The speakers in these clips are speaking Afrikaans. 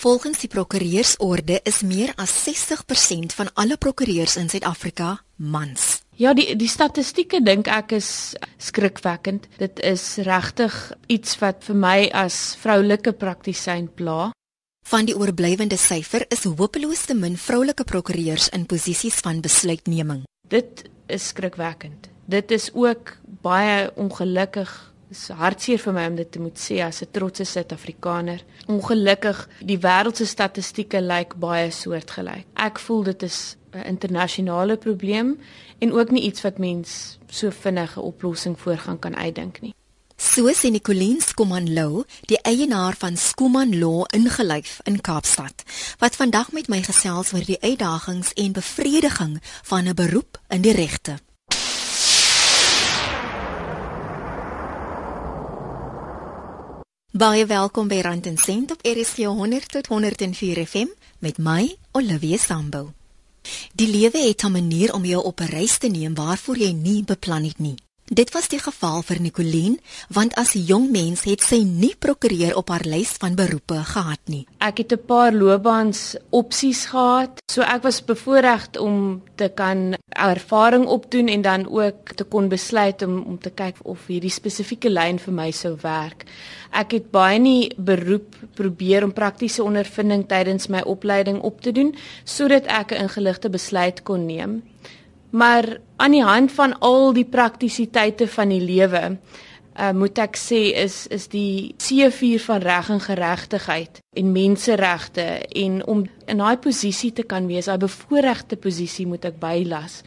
Volgens die prokureursorde is meer as 60% van alle prokureurs in Suid-Afrika mans. Ja, die die statistieke dink ek is skrikwekkend. Dit is regtig iets wat vir my as vroulike praktisyn pla. Van die oorblywende syfer is hopeloos te min vroulike prokureurs in posisies van besluitneming. Dit is skrikwekkend. Dit is ook baie ongelukkig. Dit is hartseer vir my om dit te moet sê as 'n trotse Suid-Afrikaner. Ongelukkig, die wêreld se statistieke lyk baie soortgelyk. Ek voel dit is 'n internasionale probleem en ook nie iets wat mens so vinnig 'n oplossing voorgaan kan uitdink nie. So sê Nicoline Skuman Lou, die eienaar van Skuman Law ingelyf in Kaapstad, wat vandag met my gesels oor die uitdagings en bevrediging van 'n beroep in die regte. Baie welkom by Rand en Sent op RSG 100 tot 104 FM met my Olivia Sambu. Die lewe het 'n manier om jou op 'n reis te neem waarvoor jy nie beplan het nie. Dit was die geval vir Nicoline, want as 'n jong mens het sy nie prokureur op haar lys van beroepe gehad nie. Ek het 'n paar loopbaans opsies gehad, so ek was bevoordeel om te kan ervaring opdoen en dan ook te kon besluit om om te kyk of hierdie spesifieke lyn vir my sou werk. Ek het baie nie beroep probeer om praktiese ondervinding tydens my opleiding op te doen sodat ek 'n ingeligte besluit kon neem. Maar aan die hand van al die praktisiteite van die lewe, uh, moet ek sê is is die C4 van reg en geregtigheid en menseregte en om in daai posisie te kan wees, daai bevoordeelde posisie moet ek bylas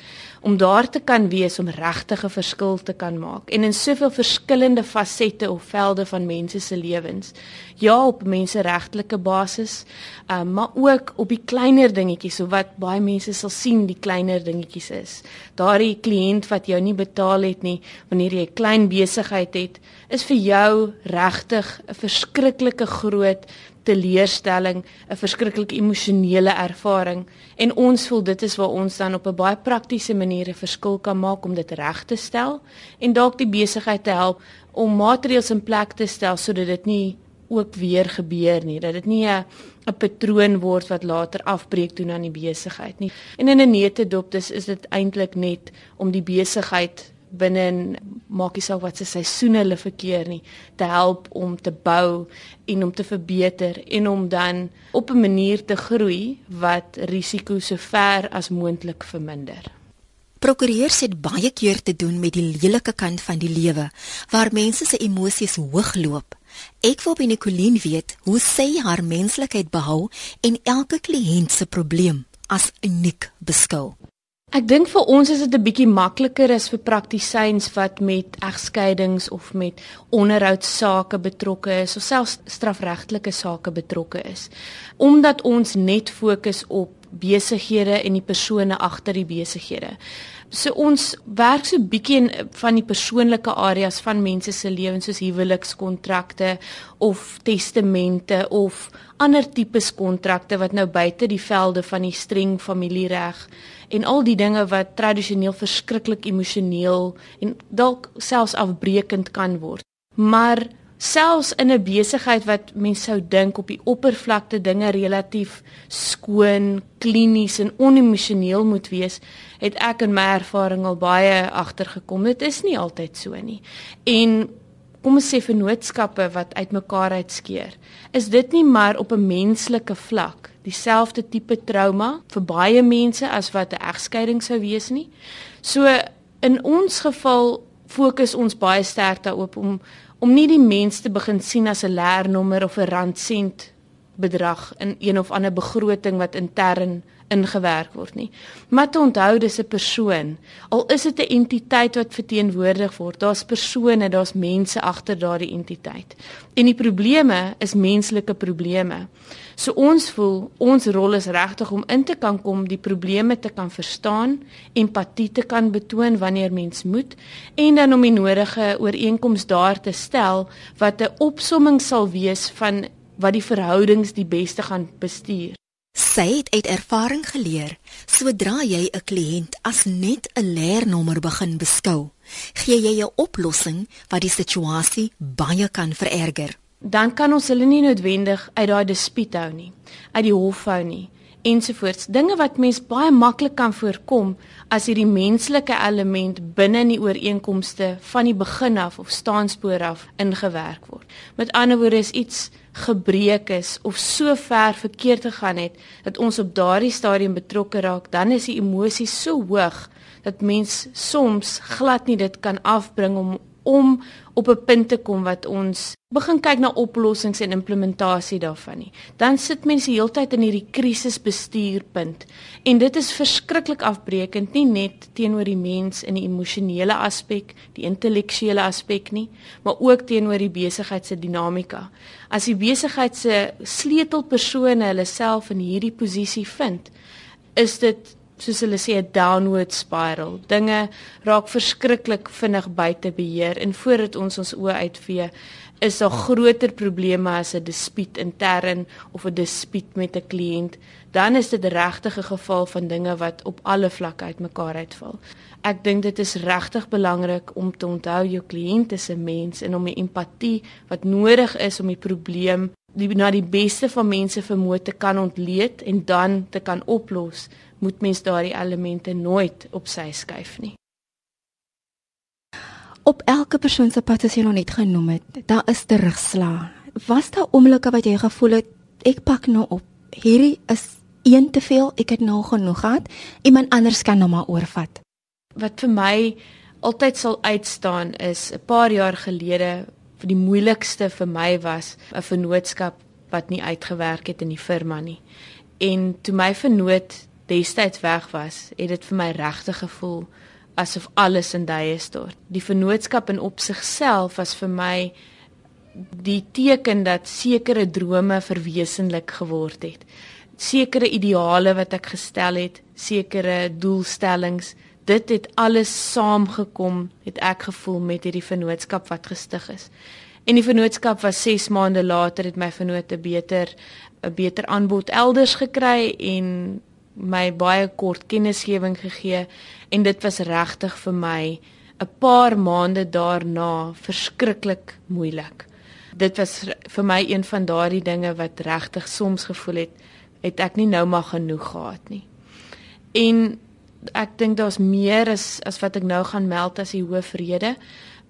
om daar te kan wees om regtig 'n verskil te kan maak en in soveel verskillende fasette of velde van mense se lewens. Ja, op menseregtelike basis, um, maar ook op die kleiner dingetjies, so wat baie mense sal sien die kleiner dingetjies is. Daardie kliënt wat jou nie betaal het nie wanneer jy 'n klein besigheid het, is vir jou regtig 'n verskriklike groot teleurstelling, 'n verskriklike emosionele ervaring en ons voel dit is waar ons dan op 'n baie praktiese manier 'n verskil kan maak om dit reg te stel en dalk die besigheid te help om maatreëls in plek te stel sodat dit nie ook weer gebeur nie dat dit nie 'n patroon word wat later afbreek doen aan die besigheid nie. En in 'n neutedop dis is dit eintlik net om die besigheid binne maak nie saak wat se seisoene hulle verkeer nie te help om te bou en om te verbeter en om dan op 'n manier te groei wat risiko so ver as moontlik verminder. Prokureurs het baie keer te doen met die lelike kant van die lewe waar mense se emosies hoogloop. Ek wil by Nicoline weet hoe sy haar menslikheid behou en elke kliënt se probleem as uniek beskou. Ek dink vir ons is dit 'n bietjie makliker as vir praktisyns wat met egskeidings of met onderhoudsake betrokke is of selfs strafregtelike sake betrokke is. Omdat ons net fokus op besighede en die persone agter die besighede. So ons werk so bietjie in van die persoonlike areas van mense se lewens soos huwelikskontrakte of testamente of ander tipes kontrakte wat nou buite die velde van die streng familiereg en al die dinge wat tradisioneel verskriklik emosioneel en dalk selfs afbreekend kan word. Maar selfs in 'n besigheid wat mens sou dink op die oppervlakte dinge relatief skoon, klinies en onemosioneel moet wees, het ek in my ervaring al baie agtergekom. Dit is nie altyd so nie. En kom ons sê vennootskappe wat uitmekaar uitskeer, is dit nie maar op 'n menslike vlak dieselfde tipe trauma vir baie mense as wat 'n egskeiding sou wees nie. So in ons geval fokus ons baie sterk daarop om om nie die mens te begin sien as 'n leernommer of 'n randsent bedrag in een of ander begroting wat intern ingewerk word nie. Maar te onthou dis 'n persoon. Al is dit 'n entiteit wat verteenwoordig word, daar's persone, daar's mense agter daardie entiteit. En die probleme is menslike probleme. So ons voel ons rol is regtig om in te kan kom, die probleme te kan verstaan, empatie te kan betoon wanneer mens moet en dan om die nodige ooreenkomste daar te stel wat 'n opsomming sal wees van wat die verhoudings die beste gaan bestuur. Sy het uit ervaring geleer, sodra jy 'n kliënt as net 'n leernommer begin beskou, gee jy 'n oplossing wat die situasie baie kan vererger. dan kan ons hulle nie noodwendig uit daai dispuut hou nie, uit die hof hou nie ensovoorts. Dinge wat mens baie maklik kan voorkom as hierdie menslike element binne in die ooreenkomste van die begin af of staanspoor af ingewerk word. Met ander woorde is iets gebreek is of so ver verkeerd gegaan het dat ons op daardie stadium betrokke raak, dan is die emosie so hoog dat mens soms glad nie dit kan afbring om om op 'n punt te kom wat ons begin kyk na oplossings en implementasie daarvan nie. Dan sit mense heeltyd in hierdie krisisbestuurpunt en dit is verskriklik afbreekend nie net teenoor die mens in die emosionele aspek, die intellektuele aspek nie, maar ook teenoor die besigheid se dinamika. As die besigheid se sleutelpersone hulle self in hierdie posisie vind, is dit soos hulle sê 'n downward spiral. Dinge raak verskriklik vinnig buite beheer en voordat ons ons oë uitvee, is daar groter probleme as 'n dispuut intern of 'n dispuut met 'n kliënt. Dan is dit regtig 'n geval van dinge wat op alle vlakke uitmekaar uitval. Ek dink dit is regtig belangrik om te onthou jou kliënt is 'n mens en om die empatie wat nodig is om die probleem die na die beste van mense vermoë te kan ontleed en dan te kan oplos moet mens daardie elemente nooit op sy skuif nie. Op elke persoon se pad as jy nog net genoem het, daar is terugslag. Was daar oomblikke wat jy gevoel het ek pak nou op. Hierdie is een te veel, ek het nou genoeg gehad. Iemand anders kan nou maar oorvat. Wat vir my altyd sal uitstaan is 'n paar jaar gelede vir die moeilikste vir my was 'n vennootskap wat nie uitgewerk het in die firma nie. En toe my vennoot destyds weg was, het dit vir my regtig gevoel asof alles in duie stort. Die vennootskap in op sigself was vir my die teken dat sekere drome verwesenlik geword het. Sekere ideale wat ek gestel het, sekere doelstellings, dit het alles saamgekom, het ek gevoel met hierdie vennootskap wat gestig is. En die vennootskap was 6 maande later het my vennoote beter 'n beter aanbod elders gekry en my baie kort kennisgewing gegee en dit was regtig vir my 'n paar maande daarna verskriklik moeilik. Dit was vir my een van daardie dinge wat regtig soms gevoel het het ek nie nou maar genoeg gehad nie. En ek dink daar's meer as as wat ek nou gaan meld as die hoofrede.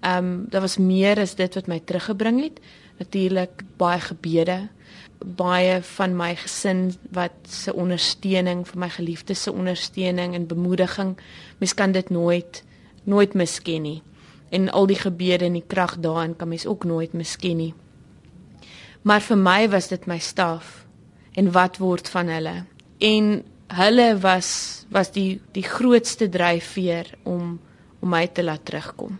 Ehm um, daar was meer as dit wat my teruggebring het. Natuurlik baie gebede, baie van my gesin wat se ondersteuning vir my geliefdes se ondersteuning en bemoediging. Mens kan dit nooit nooit misken nie. En al die gebede en die krag daarin kan mens ook nooit misken nie. Maar vir my was dit my staf en wat word van hulle? En hulle was was die die grootste dryfveer om om my te laat terugkom.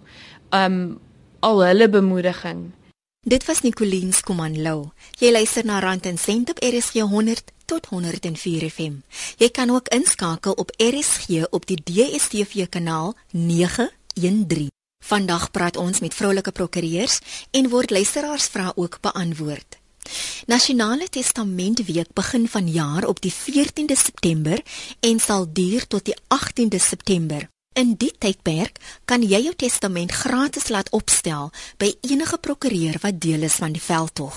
Um al hulle bemoediging Dit was Nicoliens Komanlou. Jy luister na Rand en Sent op RSG 100 tot 104 FM. Jy kan ook inskakel op RSG op die DStv kanaal 913. Vandag praat ons met vroulike prokureurs en word luisteraars vrae ook beantwoord. Nasionale Testamentweek begin vanjaar op die 14de September en sal duur tot die 18de September. In die tydperk kan jy jou testament gratis laat opstel by enige prokureur wat deel is van die veldtog.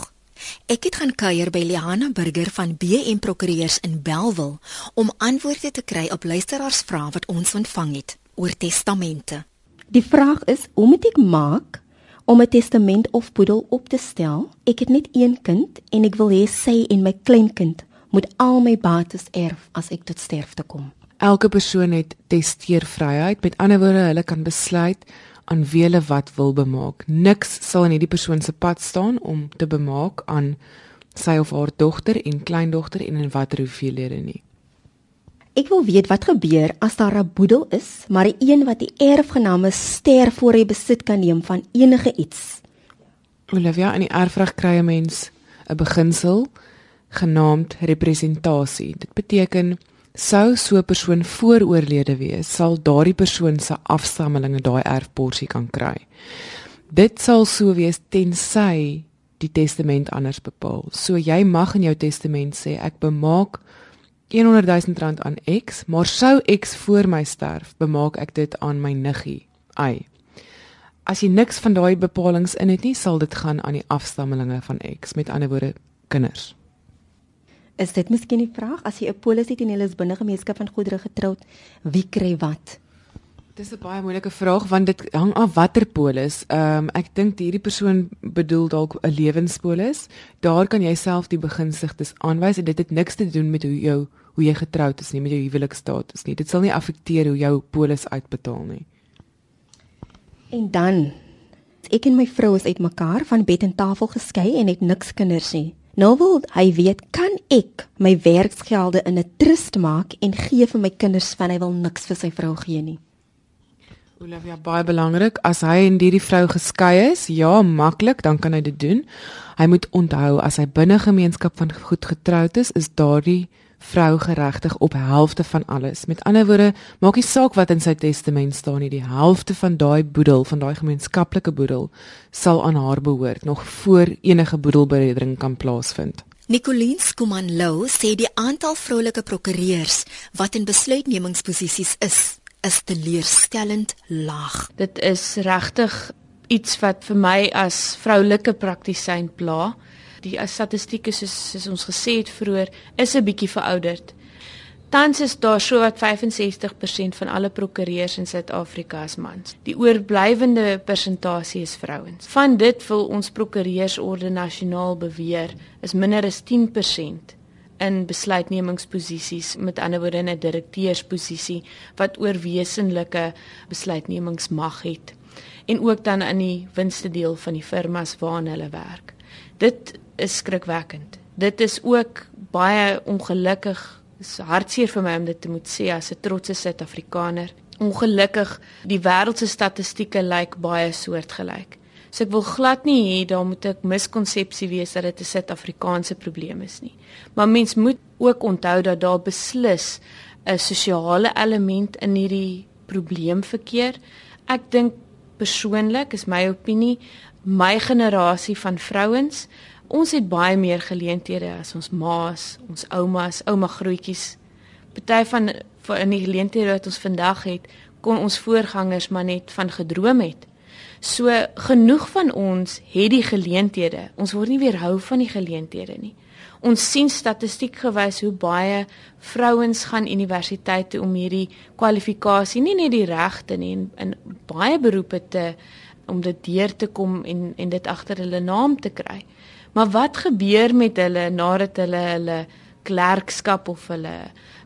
Ek het gaan kuier by Liana Burger van BM Prokureurs in Belwel om antwoorde te kry op luisteraarsvrae wat ons ontvang het oor testamente. Die vraag is: Hoe moet ek maak om 'n testament of boedel op te stel? Ek het net een kind en ek wil hê sy en my kleinkind moet al my bates erf as ek tot sterfte kom. Elke persoon het testeervryheid. Met ander woorde, hulle kan besluit aan wie hulle wat wil bemaak. Niks sal in hierdie persoon se pad staan om te bemaak aan sy of haar dogter en kleindogter en in watter hoeveelhede nie. Ek wil weet wat gebeur as daar 'n boedel is, maar die een wat die erfgename sterf voor hy besit kan neem van enige iets. Olivia, in die erfreg kry 'n mens 'n beginsel genaamd representasie. Dit beteken sou so 'n persoon vooroorlede wees, sal daardie persoon se afstammelinge daai erfporsie kan kry. Dit sal so wees tensy die testament anders bepaal. So jy mag in jou testament sê ek bemaak 100 000 rand aan X, maar sou X voor my sterf, bemaak ek dit aan my niggie. Ai. as jy niks van daai bepalinge in het nie, sal dit gaan aan die afstammelinge van X, met ander woorde kinders. Is dit miskien die vraag as jy 'n polis het en jy is binne gemeenskap van goedere getroud, wie kry wat? Dis 'n baie moeilike vraag want dit hang af watter polis. Ehm um, ek dink hierdie persoon bedoel dalk 'n lewenspolis. Daar kan jy self die beginsigtes aanwys en dit het niks te doen met hoe jou hoe jy getroud is nie, met jou huwelikstatus nie. Dit sal nie affekteer hoe jou polis uitbetaal nie. En dan ek en my vrou is uitmekaar van bed en tafel geskei en het niks kinders nie. Nou wil hy weet, kan ek my werksgelde in 'n trust maak en gee vir my kinders van hy wil niks vir sy vrou gee nie. Olivia baie belangrik as hy en hierdie vrou geskei is, ja, maklik, dan kan hy dit doen. Hy moet onthou as hy binne gemeenskap van goed getroud is, is daardie vrou geregtig op helfte van alles. Met ander woorde, maak nie saak wat in sy testament staan nie, die helfte van daai boedel, van daai gemeenskaplike boedel, sal aan haar behoort nog voor enige boedelberedering kan plaasvind. Nicoline Skumanlou sê die aantal vroulike prokureurs wat in besluitnemingsposisies is, is teleurstellend laag. Dit is regtig iets wat vir my as vroulike praktisyn pla die statistieke soos, soos ons gesê het vroeër is 'n bietjie verouderd. Tans is daar so wat 65% van alle prokureurs in Suid-Afrika as mans. Die oorblywende persentasie is vrouens. Van dit wil ons prokureursorde nasionaal beweer is minder as 10% in besluitnemingsposisies met ander woorde in 'n direkteursposisie wat oorwesenlike besluitnemingsmag het en ook dan in die winste deel van die firmas waarna hulle werk. Dit is skrikwekkend. Dit is ook baie ongelukkig. Dit is hartseer vir my om dit te moet sê as 'n trotse Suid-Afrikaner. Ongelukkig, die wêreld se statistieke lyk baie soortgelyk. So ek wil glad nie hê daar moet 'n miskonsepsie wees dat dit 'n Suid-Afrikaanse probleem is nie. Maar mens moet ook onthou dat daar beslis 'n sosiale element in hierdie probleem verkeer. Ek dink persoonlik is my opinie, my generasie van vrouens Ons het baie meer geleenthede as ons ma's, ons oumas, ouma grootjies. Party van in die geleenthede wat ons vandag het, kon ons voorgangers maar net van gedroom het. So genoeg van ons het die geleenthede. Ons word nie weerhou van die geleenthede nie. Ons sien statistiek gewys hoe baie vrouens gaan universiteit toe om hierdie kwalifikasie nie net die regte nie en in baie beroepe te om dit deur te kom en en dit agter hulle naam te kry. Maar wat gebeur met hulle nadat hulle hulle klerkskap of hulle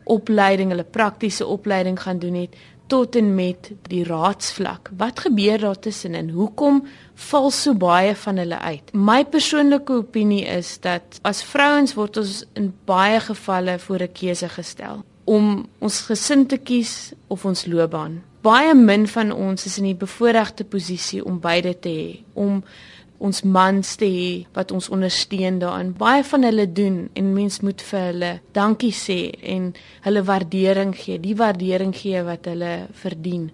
opleiding, hulle praktiese opleiding gaan doen het tot en met die raadsvlak? Wat gebeur daar tussenin? Hoekom val so baie van hulle uit? My persoonlike opinie is dat as vrouens word ons in baie gevalle voor 'n keuse gestel om ons gesin te kies of ons loopbaan. Baie min van ons is in die bevoordeelde posisie om beide te hê, om ons mans te hê wat ons ondersteun daarin. Baie van hulle doen en mens moet vir hulle dankie sê en hulle waardering gee, die waardering gee wat hulle verdien.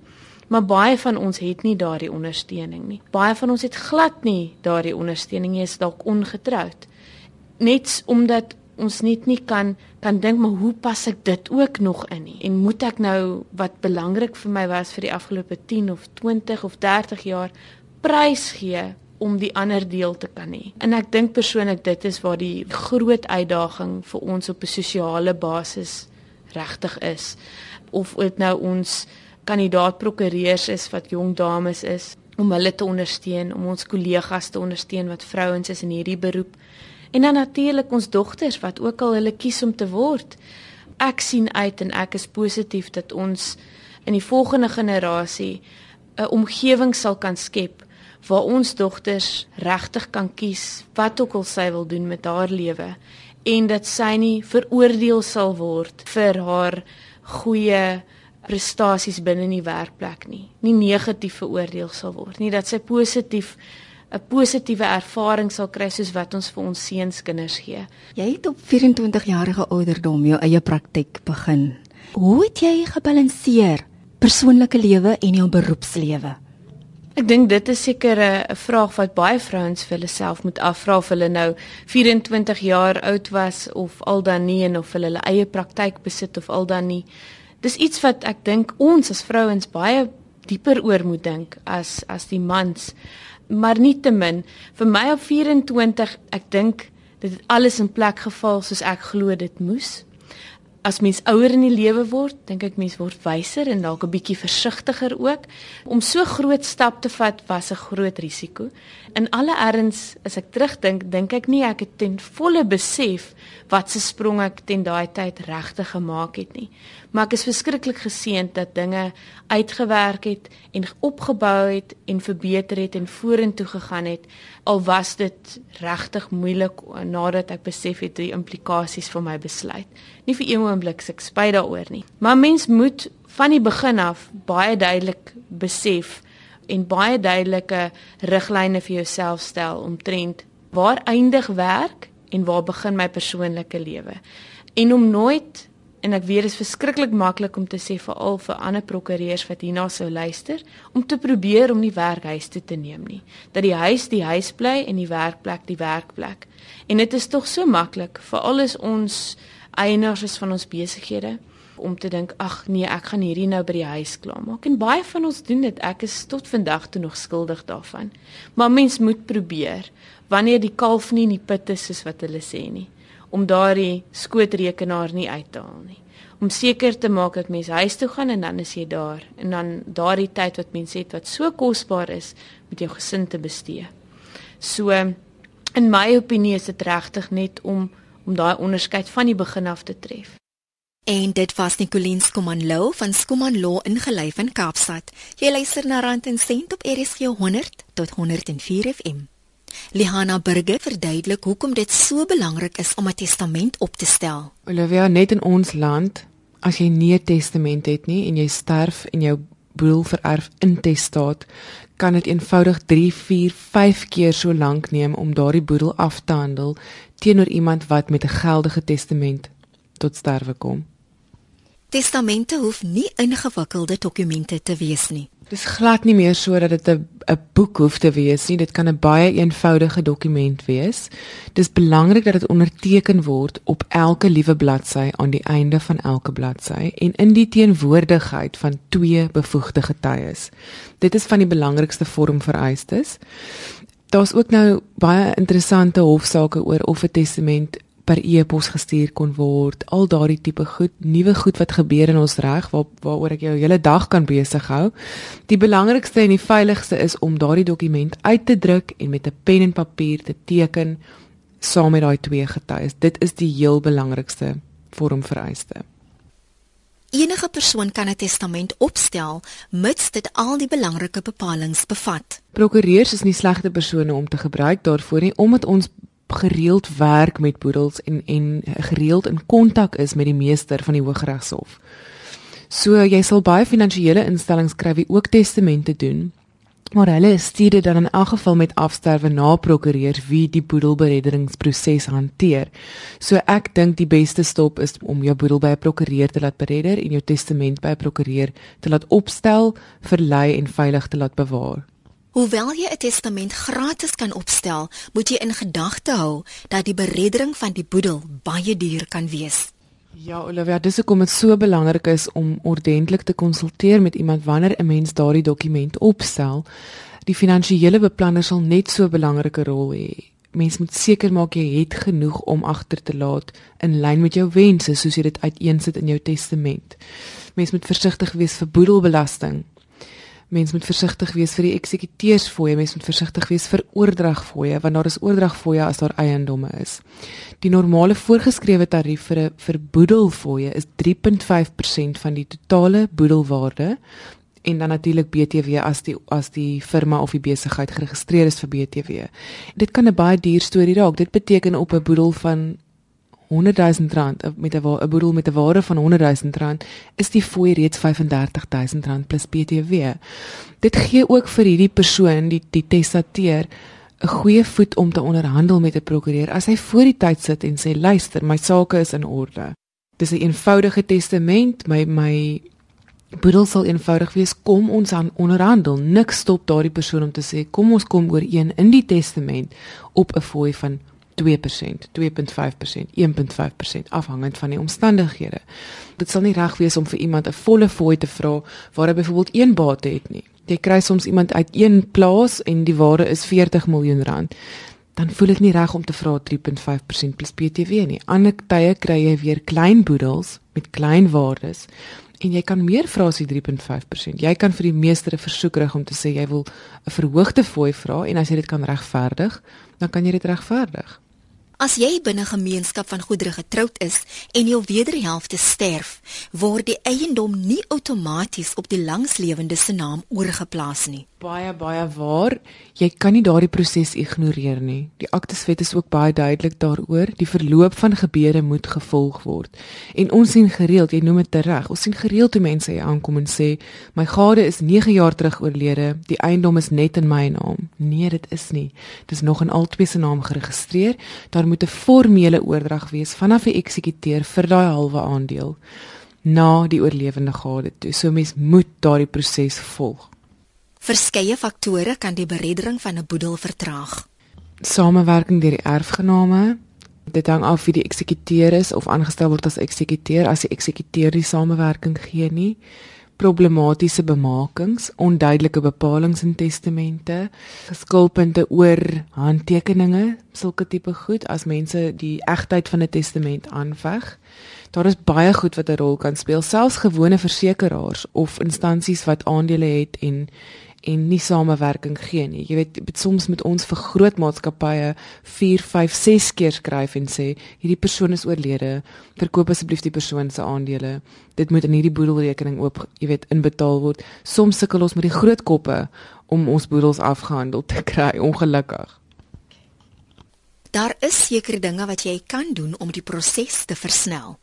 Maar baie van ons het nie daardie ondersteuning nie. Baie van ons het glad nie daardie ondersteuning nie, is dalk ongetroud. Net omdat ons net nie kan kan dink maar hoe pas ek dit ook nog in nie en moet ek nou wat belangrik vir my was vir die afgelope 10 of 20 of 30 jaar prys gee om die ander deel te kan hê. En ek dink persoonlik dit is waar die groot uitdaging vir ons op 'n sosiale basis regtig is. Of dit nou ons kandidaat prokureurs is wat jong dames is om hulle te ondersteun, om ons kollegas te ondersteun wat vrouens is in hierdie beroep. En dan natuurlik ons dogters wat ook al hulle kies om te word. Ek sien uit en ek is positief dat ons in die volgende generasie 'n omgewing sal kan skep waar ons dogters regtig kan kies wat ook al sy wil doen met haar lewe en dat sy nie veroordeel sal word vir haar goeie prestasies binne in die werkplek nie. Nie negatief veroordeel sal word nie, dat sy positief 'n positiewe ervaring sal kry soos wat ons vir ons seuns kinders gee. Jy het op 24 jarige ouderdom jou eie praktyk begin. Hoe het jy gebalanseer persoonlike lewe en jou beroepslewe? Ek dink dit is seker 'n vraag wat baie vrouens vir hulle self moet afvra of hulle nou 24 jaar oud was of al dan nie en of hulle hulle eie praktyk besit of al dan nie. Dis iets wat ek dink ons as vrouens baie dieper oor moet dink as as die mans. Maar nietemin vir my op 24, ek dink dit het alles in plek geval soos ek glo dit moes as mens ouer in die lewe word, dink ek mens word wyser en dalk 'n bietjie versigtiger ook. Om so groot stap te vat was 'n groot risiko. In alle erns, as ek terugdink, dink ek nie ek het ten volle besef wat se sprong ek ten daai tyd regtig gemaak het nie. Maar ek is verskriklik geseënd dat dinge uitgewerk het en opgebou het en verbeter het en vorentoe gegaan het al was dit regtig moeilik nadat ek besef het die implikasies van my besluit. Nie vir een oomblik se ek spyt daaroor nie. Maar mens moet van die begin af baie duidelik besef en baie duidelike riglyne vir jouself stel omtrent waar eindig werk en waar begin my persoonlike lewe. En om nooit en ek weet dit is verskriklik maklik om te sê vir al vir ander prokureurs wat hierna sou luister om te probeer om nie werk huis toe te neem nie. Dat die huis die huis bly en die werkplek die werkplek. En dit is tog so maklik vir alles ons eienaars is van ons besighede om te dink ag nee ek gaan hierdie nou by die huis klaarmaak. En baie van ons doen dit. Ek is tot vandag toe nog skuldig daarvan. Maar mens moet probeer wanneer die kalf nie in die put is soos wat hulle sê nie om daardie skootrekenaar nie uit te haal nie. Om seker te maak dat mens huis toe gaan en dan is jy daar en dan daardie tyd wat mens het wat so kosbaar is met jou gesin te bestee. So in my opinie is dit regtig net om om daai onderskeid van die begin af te tref. En dit was Nicoline Skumanlo van Skumanlo ingelyf in Kaapstad. Jy luister na Rand en Sent op RSG 100 tot 104 FM. Lihana Burger verduidelik hoekom dit so belangrik is om 'n testament op te stel. Olivia, net in ons land, as jy nie 'n testament het nie en jy sterf en jou boedel vererf intestaat, kan dit eenvoudig 3, 4, 5 keer so lank neem om daardie boedel af te handel teenoor iemand wat met 'n geldige testament tot sterwe kom. Testamente hoef nie ingewikkelde dokumente te wees nie. Dis glad nie meer so dat dit 'n 'n boek hoef te wees nie. Dit kan 'n baie eenvoudige dokument wees. Dis belangrik dat dit onderteken word op elke liewe bladsy aan die einde van elke bladsy en in die teenwoordigheid van twee bevoegde getuies. Dit is van die belangrikste vormvereistes. Daar's ook nou baie interessante hofsaake oor of 'n testament per e-pos gestuur kon word. Al daardie tipe goed, nuwe goed wat gebeur in ons reg waar waaroor ek jou hele dag kan besig hou. Die belangrikste en die veiligste is om daardie dokument uit te druk en met 'n pen en papier te teken saam met daai twee getuies. Dit is die heel belangrikste vormvereiste. Enige persoon kan 'n testament opstel mits dit al die belangrike bepalinge bevat. Prokureurs is nie slegte persone om te gebruik daarvoor nie omdat ons gereeld werk met boedels en en gereeld in kontak is met die meester van die Hooggeregshof. So jy sal baie finansiële instellings kry wie ook testamente doen. Maar hulle stuur dit dan in elk geval met afsterwe na prokureur wie die boedelberedderingsproses hanteer. So ek dink die beste stap is om jou boedel by 'n prokureur te laat beredder en jou testament by 'n prokureur te laat opstel, verlei en veilig te laat bewaar. Hoewel jy 'n testament gratis kan opstel, moet jy in gedagte hou dat die bereddering van die boedel baie duur kan wees. Ja, Olivia, dis hoekom dit so belangrik is om ordentlik te konsulteer met iemand wanneer 'n mens daardie dokument opstel. Die finansiële beplanner sal net so 'n belangrike rol hê. Mens moet seker maak jy het genoeg om agter te laat in lyn met jou wense soos jy dit uiteensit in jou testament. Mens moet versigtig wees vir boedelbelasting Mens moet versigtig wees vir die eksekuteursfooie, mens moet versigtig wees vir oordragfooie want daar is oordragfooie as daar eiendomme is. Die normale voorgeskrewe tarief vir 'n verboedelfooie is 3.5% van die totale boedelwaarde en dan natuurlik BTW as die as die firma of die besigheid geregistreer is vir BTW. Dit kan 'n baie duur storie raak. Dit beteken op 'n boedel van 100 000 rand met 'n boedel met 'n waarde van 100 000 rand is die fooi reeds 35 000 rand plus BTW. Dit gee ook vir hierdie persoon die die testateur 'n goeie voet om te onderhandel met 'n prokureur as hy voor die tyd sit en sê luister, my sake is in orde. Dis 'n een eenvoudige testament, my my boedel sal eenvoudig wees. Kom ons aan onderhandel. Nik stop daardie persoon om te sê kom ons kom ooreen in die testament op 'n fooi van 2%, 2.5%, 1.5% afhangend van die omstandighede. Dit sal nie reg wees om vir iemand 'n volle fooi te vra waar hy byvoorbeeld een bate het nie. Jy kry soms iemand uit een plaas en die waarde is 40 miljoen rand. Dan voel dit nie reg om te vra 3.5% plus BTW nie. Ander tye kry jy weer klein boedels met klein waardes en jy kan meer vra as die 3.5%. Jy kan vir die meester 'n versoek rig om te sê jy wil 'n verhoogde fooi vra en as jy dit kan regverdig, dan kan jy dit regverdig. As jy binne 'n gemeenskap van goedere getroud is en jou wederhelfte sterf, word die eiendom nie outomaties op die langslewende se naam oorgeplaas nie. Baie baie waar. Jy kan nie daardie proses ignoreer nie. Die akteswet is ook baie duidelik daaroor. Die verloop van gebeure moet gevolg word. En ons sien gereeld, jy noem dit reg, ons sien gereeld hoe mense hier aankom en sê, "My gade is 9 jaar terug oorlede. Die eiendom is net in my naam." Nee, dit is nie. Dit is nog in albei se naam geregistreer. Daar moet 'n formele oordrag wees vanaf die eksekuteur vir daai halwe aandeel na die oorlewende gade toe. So mens moet daardie proses volg. Verskeie faktore kan die bereddering van 'n boedel vertraag. Samewerking deur die erfgename. Dit hang af wie die eksekuteur is of aangestel word as eksekuteur as die eksekuteur die samewerking gee nie. Problematiese bemakings, onduidelike bepalinge in testamente, geskilpunte oor handtekeninge, sulke tipe goed as mense die egtheid van 'n testament aanveg. Daar is baie goed wat 'n rol kan speel, selfs gewone versekerings of instansies wat aandele het en en nie samewerking gee nie. Jy weet, soms moet ons vir groot maatskappye 4, 5, 6 keer skryf en sê hierdie persoon is oorlede, verkoop asseblief die persoon se aandele. Dit moet in hierdie boedelrekening oop, jy weet, inbetaal word. Soms sukkel ons met die groot koppe om ons boedels afgehandel te kry, ongelukkig. Daar is sekere dinge wat jy kan doen om die proses te versnel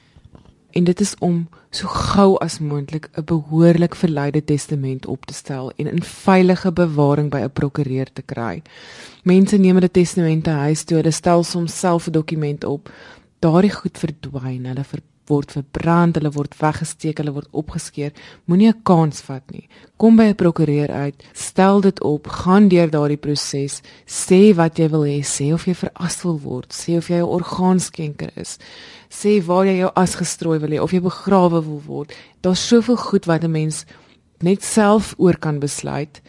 en dit is om so gou as moontlik 'n behoorlik verlyde testament op te stel en in veilige bewaring by 'n prokureur te kry. Mense neem hulle testamente huis toe, hulle stel soms self 'n dokument op. Daardie goed verdwyn, hulle ver word verbrand, hulle word weggesteek, hulle word opgeskeer. Moenie 'n kans vat nie. Kom by 'n prokureur uit, stel dit op, gaan deur daardie proses, sê wat jy wil hê, sê of jy veras wil word, sê of jy 'n orgaanskenker is. Sê waar jy jou as gestrooi wil hê of jy begrawe wil word. Daar's soveel goed wat 'n mens net self oor kan besluit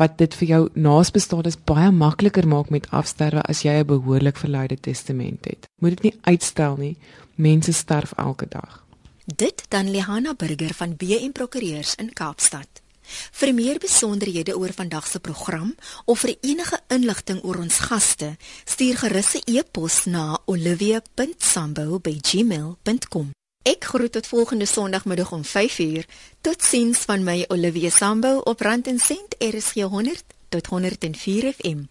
wat dit vir jou naasbestaandes baie makliker maak met afsterwe as jy 'n behoorlik verlyde testament het. Moet dit nie uitstel nie. Mense sterf elke dag. Dit dan Lehana Burger van BM Prokureurs in Kaapstad. Vir meer besonderhede oor vandag se program of vir enige inligting oor ons gaste, stuur gerus 'n e-pos na olivia.sambo@gmail.com. Ek groet tot volgende Sondagmiddag om 5uur. Totsiens van my Olivia Sambo op Rand en Sent RSG 100 tot 104 FM.